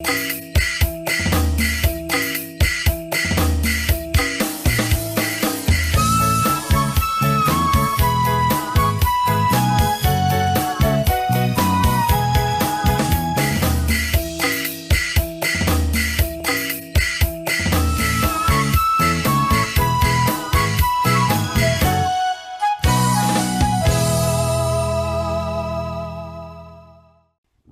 Música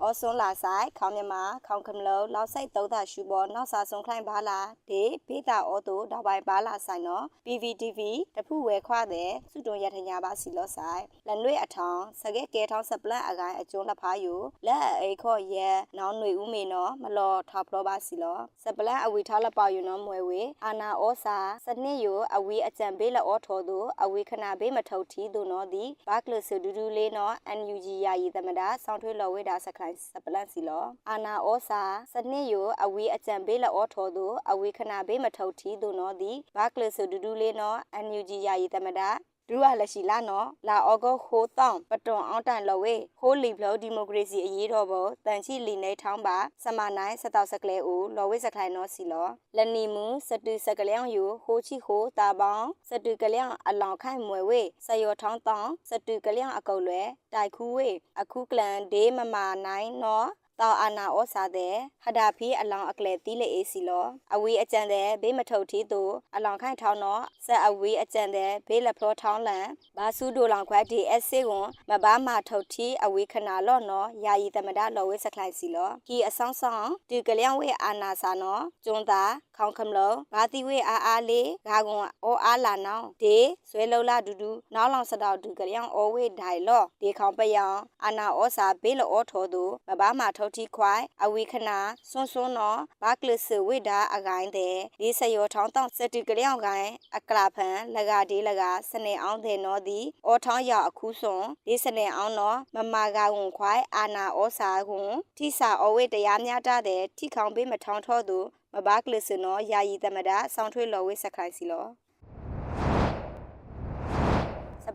အော်ဆွန်လာဆိုင်ခေါင်းမြမာခေါင်းကမလုံးလောက်ဆိုင်သုံးသာရှူပေါ်နောက်စာဆုံးခိုင်းပါလာဒေဖေးတာအော်တိုတောက်ပိုင်ပါလာဆိုင်နော် PVTV တဖူဝဲခွာတဲ့စုတွန်ရထညာပါစီလော့ဆိုင်လန်လွေအထောင်စကဲကဲထောင်းစပလန့်အကိုင်းအကျွန်းလက်ဖားယူလက်အိခော့ရဲနောင်းຫນွေဦးမေနော်မလော်ထောက်ပလောပါစီလော့စပလန့်အဝီထားလက်ပါယူနော်မွဲဝေအာနာဩစာစနစ်ယူအဝီအကြံပေးလက်ဩထော်သူအဝီခနာပေးမထုတ်ထီသူနော်ဒီဘတ်ကလဆူဒူဒူလေးနော် NUG ယာယီသမတာဆောင်းထွေးလော်ဝေတာစခန်းစပလတ်စီလောအာနာဩစာစနစ်ယူအဝီအကြံပေးလက်ဩထော်သူအဝီခနာဘေးမထုတ်ထီသူနော်ဒီဘာကလဆူဒူဒူလေးနော် NUG ယာယီသမဒ ဒူရလက်ရှိလာနော်လာအောဂိုခိုးတောင်းပတွန်အောင်တန်လော်ဝေခိုးလီဘလောဒီမိုကရေစီအရေးတော်ဘောတန်ချီလီနေထောင်းပါစမနိုင်စတောက်စကလဲဦးလော်ဝေစခိုင်နော်စီလောလနီမူစတူစကလျောင်းယူဟိုချီခိုးတာပေါင်းစတူကလျောင်းအလောင်ခိုင်မွယ်ဝေဆယောထောင်းတောင်းစတူကလျောင်းအကုတ်လွဲတိုက်ခူးဝေအခုကလန်ဒေးမမာနိုင်နော် တောက်အာနာဩစာတဲ့ဟဒါဖီအလောင်အကလေတီးလေအေးစီလောအဝီအကြံတဲ့ဘေးမထုတ်ထီသူအလောင်ခိုင်ထောင်းတော့ဆက်အဝီအကြံတဲ့ဘေးလက်ဖလောထောင်းလန်ဘာစုဒိုလောင်ခွဲဒီအက်စစ်ကွန်မဘာမထုတ်ထီအဝီခနာလော့နော်ယာယီတမဒလော်ဝဲစခလိုက်စီလောကီအဆောင်ဆောင်ဒီကလျံဝဲအာနာစာနော်ကျွန်းသာခေါင်ခမလုံးဘာတိဝဲအားအားလေးဂါကွန်အောအားလာနောင်းဒေဆွဲလုံလာဒူဒူနောက်လောင်စတော့ဒီကလျံအောဝဲဒိုင်လော့ဒီခေါင်ပယံအာနာဩစာဘေးလောဩထောသူမဘာမထုတ်ထီခွိုင်အဝီခနာစွန်းစွန်းနော်ဘာကလစ်ဝိဒါအကိုင်းတဲ့ဒီဆယောထောင်းတောင်းစတူကလျောင်းကိုင်းအကလာဖန်လကဒီလကစနေအောင်တဲ့နော်ဒီအောထောင်းရအခုစွန်ဒီစနေအောင်နော်မမာကဝန်ခွိုင်အာနာဩစာကွန်ထိစာအဝိတရားများတာတဲ့ထိခေါင်ပေးမထောင်းထောသူမဘာကလစ်စနော်ယာယီတမဒဆောင်းထွေးလော်ဝိစခိုင်စီလော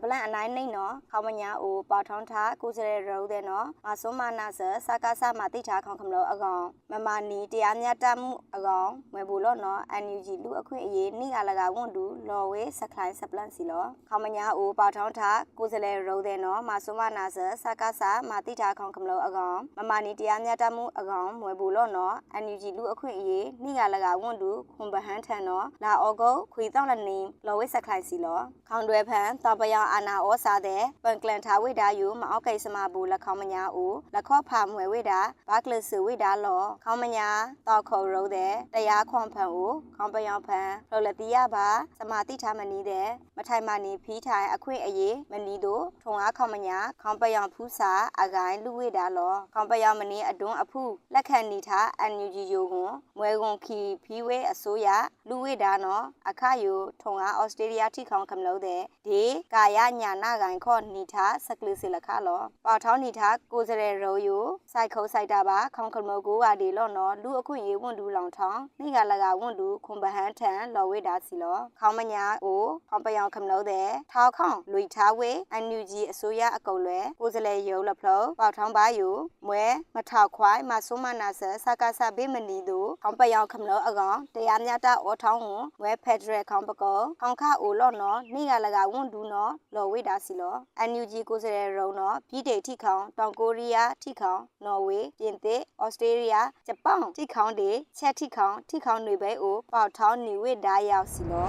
စပလန်အနိုင်နေနော်ခေါမညာအိုပေါထောင်းထားကိုစရဲရုံးတဲ့နော်မဆုံးမနာဆစကားဆမတိထားခေါခမလို့အကောင်မမနီတရားမြတ်တမှုအကောင်ဝယ်ဘူးလို့နော် NUG လူအခွင့်အရေးနိကလကဝန်တူလော်ဝဲစခိုင်းစပလန်စီလောခေါမညာအိုပေါထောင်းထားကိုစရဲရုံးတဲ့နော်မဆုံးမနာဆစကားဆမတိထားခေါခမလို့အကောင်မမနီတရားမြတ်တမှုအကောင်ဝယ်ဘူးလို့နော် NUG လူအခွင့်အရေးနိကလကဝန်တူခွန်ပဟန်းထန်နော်လာအောကုတ်ခွေတောင်းလနေလော်ဝဲစခိုင်းစီလောခေါင်တွဲဖန်တောပယအာနာဩစာတဲ့ပန်ကလန်ထာဝိဒါယုမအောက်ကိစမဘူးလခေါမညာဦးလခော့ဖာမွေဝိဒါဘာကလဆဝိဒါလောခေါမညာတောက်ခေါ်ရုံးတဲ့တရားခွန်ဖန်ဦးခေါပယောင်ဖန်လောလတိယပါစမာတိထားမနီးတဲ့မထိုင်မနီဖီးထိုင်အခွင့်အရေးမနီးတို့ထုံအားခေါမညာခေါပယောင်ဖူးစာအကိုင်းလူဝိဒါလောခေါပယောင်မနီးအတွန်းအဖုလက်ခံနီထားအန်ယူဂျီယိုကွန်မွဲကွန်ခီဖီဝဲအစိုးရလူဝိဒါနော်အခယိုထုံအားဩစတြေးလျထိခေါင်ခမလို့တဲ့ဒီကာယညာနာကိုင်ခော့နီထားစကလစီလခါလောပေါထောင်းနီထားကိုစရဲရိုယိုစိုက်ခုံးစိုက်တာပါခေါင်ခမကိုဝါဒီလော့နော်လူအခွင့်ရေးဝန်တူလောင်ထောင်းနိကလကဝန်တူခွန်ပဟန်းထန်လော်ဝိဒါစီလောခေါမညာအိုခေါပယောင်ခမလို့တဲ့ထောက်ခေါင်လွေထားဝေအန်ယူဂျီအစိုးရအကုတ်လွဲကိုစလဲယုံလဖလောပေါထောင်းပါယူမွဲမထောက်ခွိုင်းမဆုမနာဆစကားဆဘေးမနီတို့ခေါပယောင်ခမလို့အကောင်တရားမြတ်တာအောထောင်းဝန်ဝဲဖက်ဒရယ်ခေါပကောခေါခအိုလော့နော်နိကလကဝန်တူနော်လော်ဝိဒါစီလော NUG ကိုစရဲရုံတော့ပြည်တေထိခေါင်တောင်ကိုရီးယားထိခေါင်နော်ဝေပြင်သစ်ဩစတြေးလျဂျပန်ထိခေါင်တွေချက်ထိခေါင်ထိခေါင်တွေပဲအိုပေါထောင်းနေဝိဒါရောက်စီလော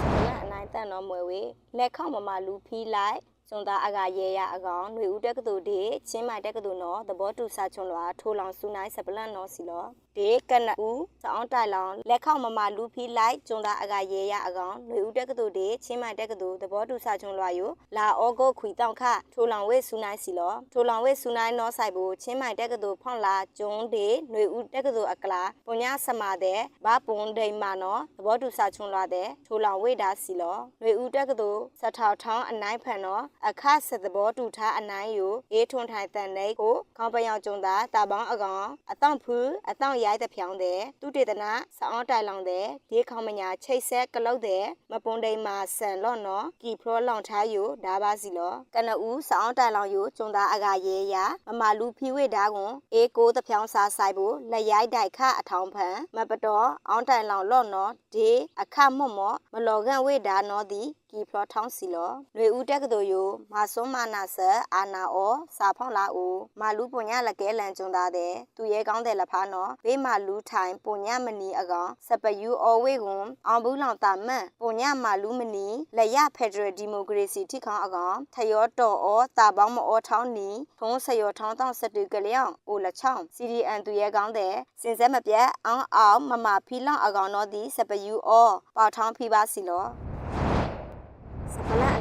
စလန်အနိုင်တန်တော်မွယ်ဝေလက်ခေါမမလူဖီးလိုက် စွန်သားအကရဲရအကောင်ຫນွေဦးတက်ကတူဒီချင်းမိုင်တက်ကတူနော်သဘောတူစာချွန်လွာထိုးလောင်စူနိုင်စပလန်နော်စီလောဒီကနဦးစောင်းတိုင်လောင်လက်ခေါမမလူဖီးလိုက်ကျွန်းသားအကရဲရအကောင်ຫນွေဦးတက်ကတူဒီချင်းမိုင်တက်ကတူသဘောတူစာချွန်လွာယိုလာအောဂုတ်ခွီတောင်ခထိုးလောင်ဝဲစူနိုင်စီလောထိုးလောင်ဝဲစူနိုင်နော်ဆိုင်ဘူးချင်းမိုင်တက်ကတူဖောင်းလာကျွန်းဒီຫນွေဦးတက်ကတူအကလာပုညစမာတဲ့ဘာပွန်ဒိန်မာနော်သဘောတူစာချွန်လွာတဲ့ထိုးလောင်ဝဲတာစီလောຫນွေဦးတက်ကတူစထောက်ထောင်းအနိုင်ဖန်နော် အခဆသဘောတူထားအနိုင်ယိုအေးထွန်ထိုင်တန်နေကို ခေါပယောင်ကျုံသာတာပေါင်းအကောင်အတောင့်ဖူးအတောင့်ရိုက်တဲ့ဖြောင်းတဲ့သူတေသနာစောင်းတိုင်လောင်တဲ့ဒီခေါမညာချိတ်ဆက်ကလုတ်တဲ့မပွန်တိန်မှာဆန်လော့နော်ကီဖရောလောင်ထားယိုဒါပါစီလောကနဦးစောင်းတိုင်လောင်ယိုကျုံသာအကရဲရမမလူဖီဝေဓာကွန်အေးကိုတဖြောင်းစားဆိုင်ဖို့လက်ရိုက်တိုက်ခအထောင်းဖန်မပတော်အောင်းတိုင်လောင်လော့နော်ဒီအခမွတ်မော့မလော်ကန်ဝေဓာနော်ဒီကီဖလောထောင်းစီလောຫນွေဦးတက်ကတော်ယိုမာစွန်မာနာဆာအာနာအောစာဖောင်းလာအိုမာလူပုညလကဲလန်ကျုံသားတဲ့သူရဲကောင်းတဲ့လဖာနော်ဘေးမာလူထိုင်ပုညမနီအကောင်စပယူအော်ဝေကွန်အောင်ဘူးလောင်တာမန်ပုညမာလူမနီလက်ရဖက်ဒရယ်ဒီမိုကရေစီထိခေါအကောင်ထယောတော်အောတာပေါင်းမအောထောင်းနီထုံးဆယောထောင်းတောင်းစတူကလျောင်းအိုလချောင်း CDN သူရဲကောင်းတဲ့စင်စဲမပြတ်အောင်အောင်မမဖီလောင်အကောင်တော့ဒီစပယူအောပေါထောင်းဖီပါစီလောစ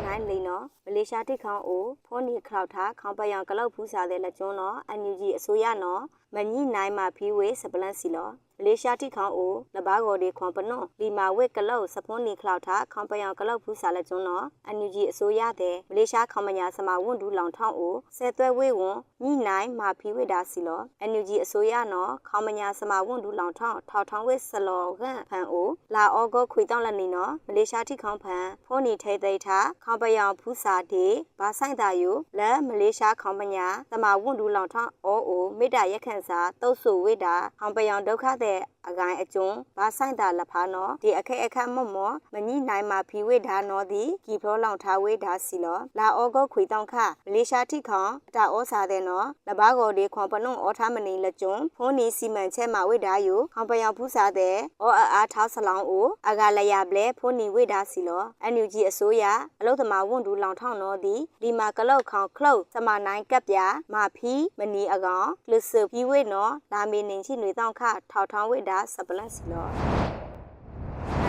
ပလတ်အနိုင်လိန်နော်မလေးရှားတိခေါင်အိုဖုန်နီခလောက်ထားခေါင်ပယောင်ကလောက်ဖူးစားတဲ့လက်ကျွန်းနော်အန်ယူဂျီအစိုးရနော်မညိနိုင်မှာဖီဝေးစပလတ်စီလော မလေးရှားတိခေါင်အိုလဘာဂော်ဒီခွန်ပနွန်လီမာဝက်ကလောက်စပွန်နီခလောက်ထားခေါင်ပယောင်ကလောက်ဖူးစားလက်ကျွန်းနော်အန်ယူဂျီအစိုးရတဲ့မလေးရှားခေါင်မညာစမဝွန်ဒူလောင်ထောင်းအိုဆဲသွဲဝေးဝန်ညိနိုင်မှာဖီဝေးဒါစီလောအန်ယူဂျီအစိုးရနော်ခေါင်မညာစမဝွန်ဒူလောင်ထောင်းထောက်ထောင်းဝေးဆလော်ကန်ဖန်အိုလာအောဂောခွေတောင်းလက်နီနော်မလေးရှားတိခေါင်ဖန်ဖုန်နီထဲသိထားခေါင်ပယောင်ဖူးစားဒီဘာဆိုင်တာယိုလဲမလေးရှားခေါင်ပညာတမဝွန်ဒူလောင်ထောင်းအိုအိုမေတ္တာရက်ခန့်စာတုတ်ဆူဝိတာခေါင်ပယောင်ဒုက္ခတဲ့အကိုင်အကျုံဘာဆိုင်တာလဖာနော်ဒီအခဲအခက်မော့မော့မညိနိုင်မှာဖီဝိဒါနော်ဒီကီဖရောလောင်ထားဝိဒါစီလောလာအောဂုတ်ခွေတောင်းခမလေးရှားထိခေါင်တာဩစာတဲ့နော်လဘာကောဒီခွန်ပနုံဩထားမနီလက်ကျုံဖုန်နီစီမံချက်မှာဝိဒါယိုခေါင်ပယောင်ဖူးစားတဲ့ဩအာအားထားဆလောင်းအိုအဂါလရပလဲဖုန်နီဝိဒါစီလောအန်ယူဂျီအစိုးရအလုသမာဝွန်ဒူလောင်ထောင်းနော်ဒီဒီမာကလောက်ခေါင်ခလုတ်စမနိုင်ကပ်ပြမာဖီမနီအကောင်လစ်ဆဖီဝိနော်လာမီနင်ချိနွေတောင်းခထောက်ထောင်းဝိဒါစပလတ်စီလော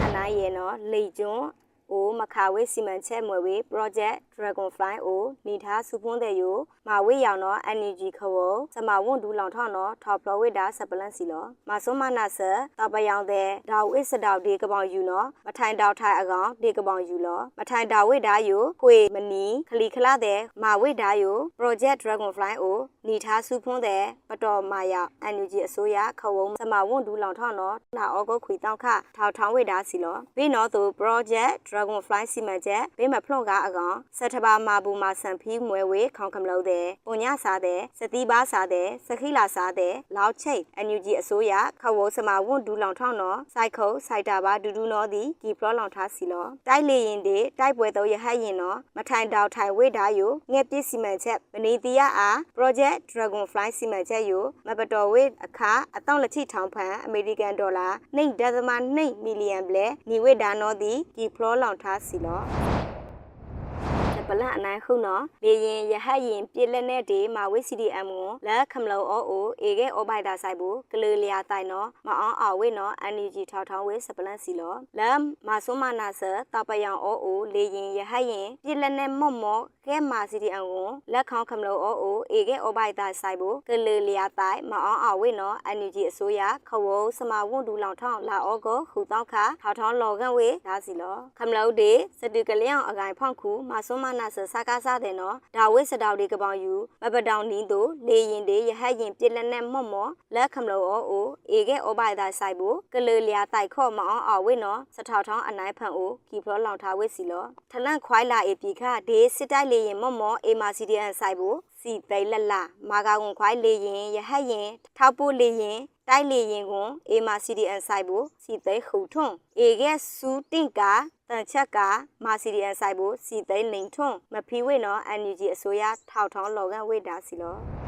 အနာရဲ့နော်လေကျွန်းအိုမခါဝေးစီမံချက်မွေဝေး project dragonfly အိုနေထားစုပွန်းတဲ့ယိုမာဝေးရောင်နော် energy ခဝစမဝွန်ဒူလောင်ထောင်းနော် top floor ဝေးဒါစပလန့်စီလောမဆုမနာဆတပယောင်တဲ့ဒါဝိစတောက်ဒီကပောင်ယူနော်မထိုင်တောက်ထိုင်အကောင်ဒီကပောင်ယူလောမထိုင်တာဝေးဒါယိုခွေမနီခလီခလာတဲ့မာဝေးဒါယို project dragonfly အိုနေထားစုပွန်းတဲ့ပတော်မာယာ energy အစိုးရခဝုံစမဝွန်ဒူလောင်ထောင်းနော်လာအောကုတ်ခွေတောက်ခထောက်ထောင်းဝေးဒါစီလောပြီးနော်သူ project dragonfly စီမံချက်ဘေးမဖလွန်ကအကောင်စက်ထဘာမာဘူမာဆန်ဖီမွဲဝေခေါင်ကမလို့တဲ့ပုံညစားတဲ့စတိပါစားတဲ့စခိလာစားတဲ့လောက်ချိတ်အန်ယူဂျီအစိုးရခဝစမဝွန်ဒူလောင်ထောင်းနော်စိုက်ခုတ်စိုက်တာပါဒူဒူနော်ဒီကီပလောလောင်ထားစီလောတိုက်လေရင်ဒီတိုက်ပွဲတော့ရဟတ်ရင်နော်မထိုင်တောက်ထိုင်ဝေးဓာယိုငှက်ပစ်စီမံချက်မနီတီယာအား project dragonfly စီမံချက်ယိုမပတော်ဝေးအခါအတောင့်လက်ချိထောင်ဖန်အမေရိကန်ဒေါ်လာ2.2မီလီယံဘလဲညီဝေးဓာနော်ဒီကီပလောလောင်ထားစီလော ပလန့်အနိုင်ခုနော်လေရင်ရဟတ်ရင်ပြစ်လက်နဲ့ဒီမာဝိ CDM ကိုလက်ခမလောအိုအိုအေကဲအိုဘိုက်တာဆိုင်ဘူးကလေးလျာတိုင်နော်မအောင်အောင်ဝေနော် energy ထောက်ထောင်းဝေစပလန့်စီလောလက်မဆုမနာဆတပယံအိုအိုလေရင်ရဟတ်ရင်ပြစ်လက်နဲ့မော့မော့ကဲမာ CDM ကိုလက်ခေါခမလောအိုအိုအေကဲအိုဘိုက်တာဆိုင်ဘူးကလေးလျာတိုင်မအောင်အောင်ဝေနော် energy အစိုးရခဝုံစမဝွန်ဒူလောင်ထောင်းလာအောကိုခူတောက်ခထောက်ထောင်းလောကန်ဝေဒါစီလောခမလောဒီစတူကလျောင်အကိုင်ဖောက်ခုမဆုမနာဆစကားစားတဲ့နော်ဒါဝိစတောက်ဒီကပောင်ယူမပတောင်နီးတို့လေရင်တွေရဟတ်ရင်ပြစ်လက်နဲ့မော့မော့လက်ခမလောအိုအိုအေကဲဩဘိုင်တာဆိုင်ဘူးကလေလျာတိုက်ခော့မအောင်အောင်ဝိနော်စထောက်ထောင်းအနိုင်ဖန်အိုကီဖလောလောင်ထားဝိစီလောထလန့်ခွိုင်းလာအေပြီခဒေးစစ်တိုက်လေရင်မော့မော့အေမာစီဒီအန်ဆိုင်ဘူးစီသိလလမာကာကွန်ခွိုင်းလေရင်ရဟတ်ရင်ထောက်ပို့လေရင်တိုက်လေရင်ကွန်အေမာစီဒီအန်ဆိုင်ဘူးစီသိခုထွန်းအေကဲစူတင်ကာတန်ချက်ကမာစီဒီအန်ဆိုင်ဘူးစီသိလိန်ထွန်းမဖီဝိနော်အန်ယူဂျီအစိုးရထောက်ထောင်းလော်ကန်ဝိတာစီလောစပလ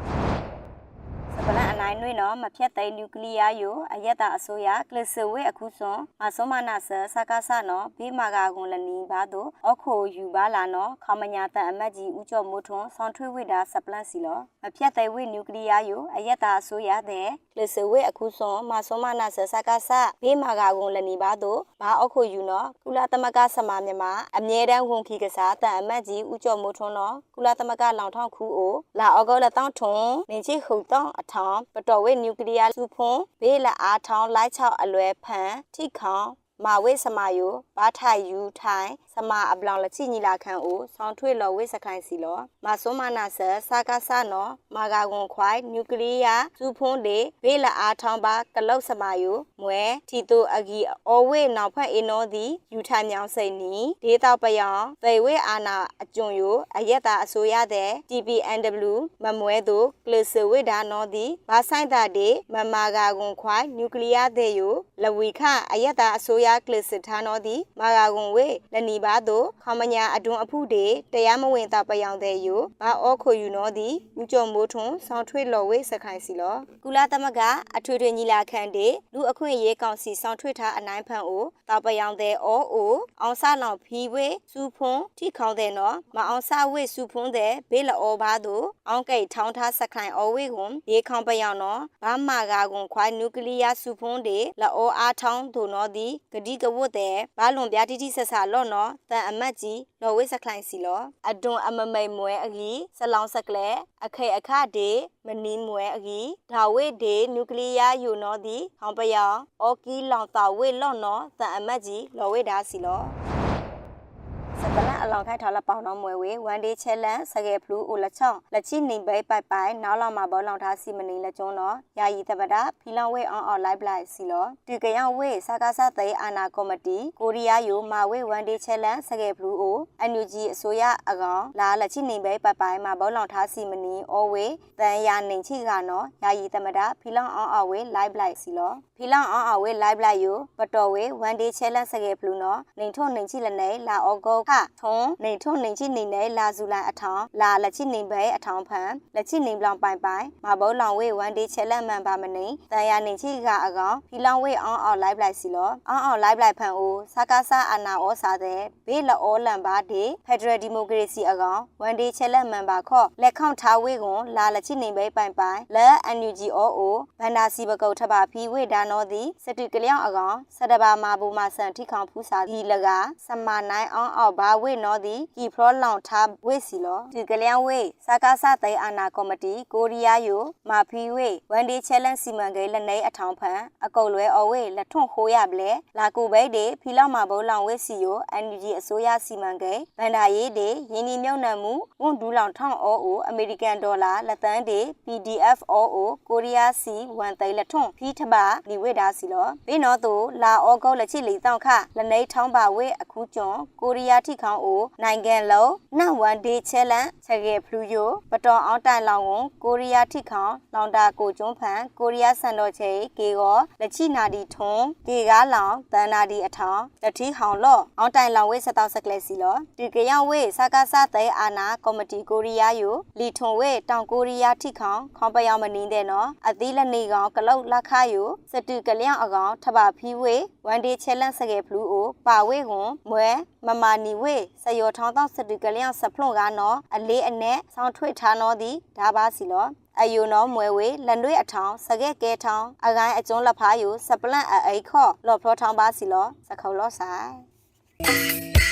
န်အနိုင်နွေနော်မဖြတ်သိမ်းနျူကလ িয়ার ယိုအယက်တာအစိုးရကလစ်ဆဝဲအခုစွန်မဆုမနာဆစကားဆနော်ဘေးမာကာကွန်လနီဘာတို့အခိုယူပါလာနော်ခမညာတန်အမတ်ကြီးဦးကျော်မိုးထွန်းဆောင်းထွေးဝိတာစပလန်စီလောမဖြတ်သိမ်းဝိနျူကလ িয়ার ယိုအယက်တာအစိုးရတဲ့က လစ်ဆဝဲအခုစွန်မဆုမနာဆစကားဆဘေးမာကာကွန်လနီဘာတို့ဘာအခိုယူနော်ကုလသမဂ္ဂဆမာမြန်မာအမြဲတမ်းဝန်ခီကစားတန်အမတ်ကြီးဦးကျော်မိုးထွန်းနော်ကုလသမဂ္ဂလောင်ထောင်းခူအိုလာအောဂေါလက်တောင်းထွန်းနေချိခုတောင်းအထောင်ပတော်ဝဲနျူကလ িয়ার စုဖွန်ဘေးလက်အားထောင်းလိုက်ချောက်အလွယ်ဖန်ထိခေါင်မာဝိစမာယိုဘာထိုင်ယူထိုင်စ စမာအပလောင်လချိညီလာခံအိုဆောင်းထွေလော်ဝိစခိုင်စီလောမဆွမနာဆာစာကာဆာနော်မာဂါကွန်ခွိုင်နျူကလ িয়ার စူဖုံးဒေဘေးလာအားထောင်းပါကလုတ်စမာယိုမွဲထီတိုအဂီအော်ဝေနောက်ဖက်အင်းနောသည်ယူထမြောင်စိန်နီဒေတာပယောင်သေဝေအာနာအကျွံယိုအယက်တာအစိုးရတဲ့ TPNW မမွဲသူကလစဝေဒါနောသည်ဘာဆိုင်တာဒေမမာဂါကွန်ခွိုင်နျူကလ িয়ার တဲ့ယိုလဝီခအယက်တာအစိုးရကလစ်ထားနောသည်မာဂါကွန်ဝေလနီ ပါတို့ခမညာအတွန်းအဖုဒေတရားမဝင်တာပယောင်တဲ့ယိုဘာအောခိုယူနောသည်ဦးကျော်မိုးထွန်းဆောင်းထွေလော်ဝေစခိုင်စီလောကုလသမဂ္ဂအထွေထွေညီလာခံဒေလူအခွင့်အရေးကောင်စီဆောင်းထွေထားအနိုင်ဖန်အိုတာပယောင်တဲ့အောအိုအောင်ဆလောင်ဖီဝေစူဖုံထိခေါင်းတဲ့နော်မအောင်ဆဝေစူဖုံတဲ့ဘေးလောဘာတို့အောင်ကိတ်ထောင်းထားစခိုင်အောဝေကွန်ရေခေါင်ပယောင်နော်ဘာမာဂါကွန်ခွိုင်းနျူကလ িয়ার စူဖုံဒေလောအားထောင်းတို့နော်ဒီဂတိကဝတ်တဲ့ဘာလွန်ပြတိတိဆက်ဆာလော့နော်တန်အမတ်ကြီးလော်ဝေးစခိုင်စီလောအဒွန်အမမိန်မွဲအကြီးဆလောင်းစကလဲအခေအခဒေမနီမွဲအကြီးဒါဝေဒေနျူကလ িয়ার ယူနော်ဒီဟောင်ပယောင်အော်ကီလောင်တာဝေလော့နော်တန်အမတ်ကြီးလော်ဝေးဒါစီလောစပလန် အလောင်ခိုက်ထားလပေါင်းတော့မွဲဝေဝန်ဒေးချဲလန်စကဲဖလူအိုလချောင်းလက်ချိနေပဲပိုက်ပိုင်နောက်လောက်မှာဘောလောင်ထားစီမနေလက်ကျုံးတော့ယာယီတပတာဖီလောင်ဝေအောင်အောင်လိုက်ပလိုက်စီလောတူကယောင်ဝေစကားစသိအာနာကော်မတီကိုရီးယားယိုမာဝေဝန်ဒေးချဲလန်စကဲဖလူအိုအန်ယူဂျီအစိုးရအကောင်လာလက်ချိနေပဲပိုက်ပိုင်မှာဘောလောင်ထားစီမနီအော်ဝေတန်ယာနေချိကနော်ယာယီတမတာဖီလောင်အောင်အောင်ဝေလိုက်ပလိုက်စီလောဖီလောင်အောင်အောင်ဝေလိုက်ပလိုက်ယိုပတော်ဝေဝန်ဒေးချဲလန်စကဲဖလူနော်နေထုံနေချိလနေလာအော်ဂေါခထုံနေထုံနေချိနေနေလာဇူလိုင်အထောင်လာလက်ချိနေပဲအထောင်ဖန်လက်ချိနေပလောင်ပိုင်ပိုင်မဘောလောင်ဝေဝန်ဒေးချဲလန်မှန်ပါမနေတန်ယာနေချိကအကောင်ဖီလောင်ဝေအောင်အောင်လိုက်ပလိုက်စီလောအောင်အောင်လိုက်ပလိုက်ဖန်အိုစကားဆာအာနာဩစာတဲ့ဘေးလောလန်ပါဒေဖက်ဒရယ်ဒီမိုကရေစီအကောင်ဝန်ဒေးချဲလန်မှန်ပါခော့လက်ခေါန့်ထားဝေကွန်လာလက်ချိနေပဲပိုင်ပိုင်လက်အန်ယူဂျီအိုအိုဘန္ဒာစီပကုတ်ထပါဖီဝေဒါနောသည်စတူကလျောင်းအကောင်စတဘာမာဘူမာဆန်ထိခေါင်ဖူးစာဒီလကစမနိုင်အောင်အောက်ဘာဝေနောသည်ကီဖရောလောင်ထားဝေစီလောဒီကလျောင်းဝေစကားဆသိအာနာကော်မတီကိုရီးယားယိုမာဖီဝေဝန်ဒေးချဲလန်စီမံကိန်းလက်နေအထောင်ဖန်အကုတ်လွဲအဝေလက်ထွန့်ခိုးရပလဲလာကူဘိတ်ဒေဖီလောက်မှာဘုံလောင်ဝေစီယိုအန်ယူဂျီအစိုးရစီမံကိန်းဗန္ဒာရေးဒေယင်းဒီမြုံနံမှုဝန်ဒူးလောင်ထောင်းအောအိုအမေရိကန်ဒေါ်လာလက်သန်းဒေ PDF အောအိုကိုရီးယားစီဝန်သိန်းလက်ထွန့်ဖီထပါဒီဝေဒါစီလောဘေနော်သူလာအောကုတ်လက်ချိလီတောင်ခလက်နေထောင်းပါဝေအခုကျွန်းကိုရီးယားထိခေါင်အိုနိုင်ငံလုံးနန်ဝန်ဒေးချဲလန်ချက်ကေဖလူယိုပတော်အောင်တိုင်လောင်ဝန်ကိုရီးယားထိခေါင်လောင်တာကိုကျွန်းဖန်ကိုရီးယားစံတော်ချေကေကောလက်ချိနာဒီထွန်းကေကားလောင်တန်နာဒီအထောင်လက်ထီဟောင်လော့အောင်တိုင်လောင်ဝေစတောက်စကလက်စီလောဒီကယောင်ဝေစကားစတဲ့အာနာကော်မတီကိုရီးယားယိုလီထွန်ဝေတောင်ကိုရီးယားထိခေါင်ခေါပယောင်မနင်းတဲ့နော်အသီးလက်နေကောင်ကလုတ်လက်ခါယိုစတူကလျောင်အကောင်ထပါဖီဝေဝန်ဒေးချဲလန်စကေဖလူအိုပါဝေကွန်မွဲမမာနီဝေစယောထောင်းတောက်စတူကလျောင်စဖလွန်ကနော်အလေးအနက်ဆောင်းထွေထားနော်သည်ဒါပါစီလောအယုံနောမွဲဝေလန်တွေအထောင်စကဲကဲထောင်အကိုင်းအကျုံးလက်ဖားယူစပလန့်အိခော့လော်ဖလောထောင်းပါစီလောစခုံလောဆိုင်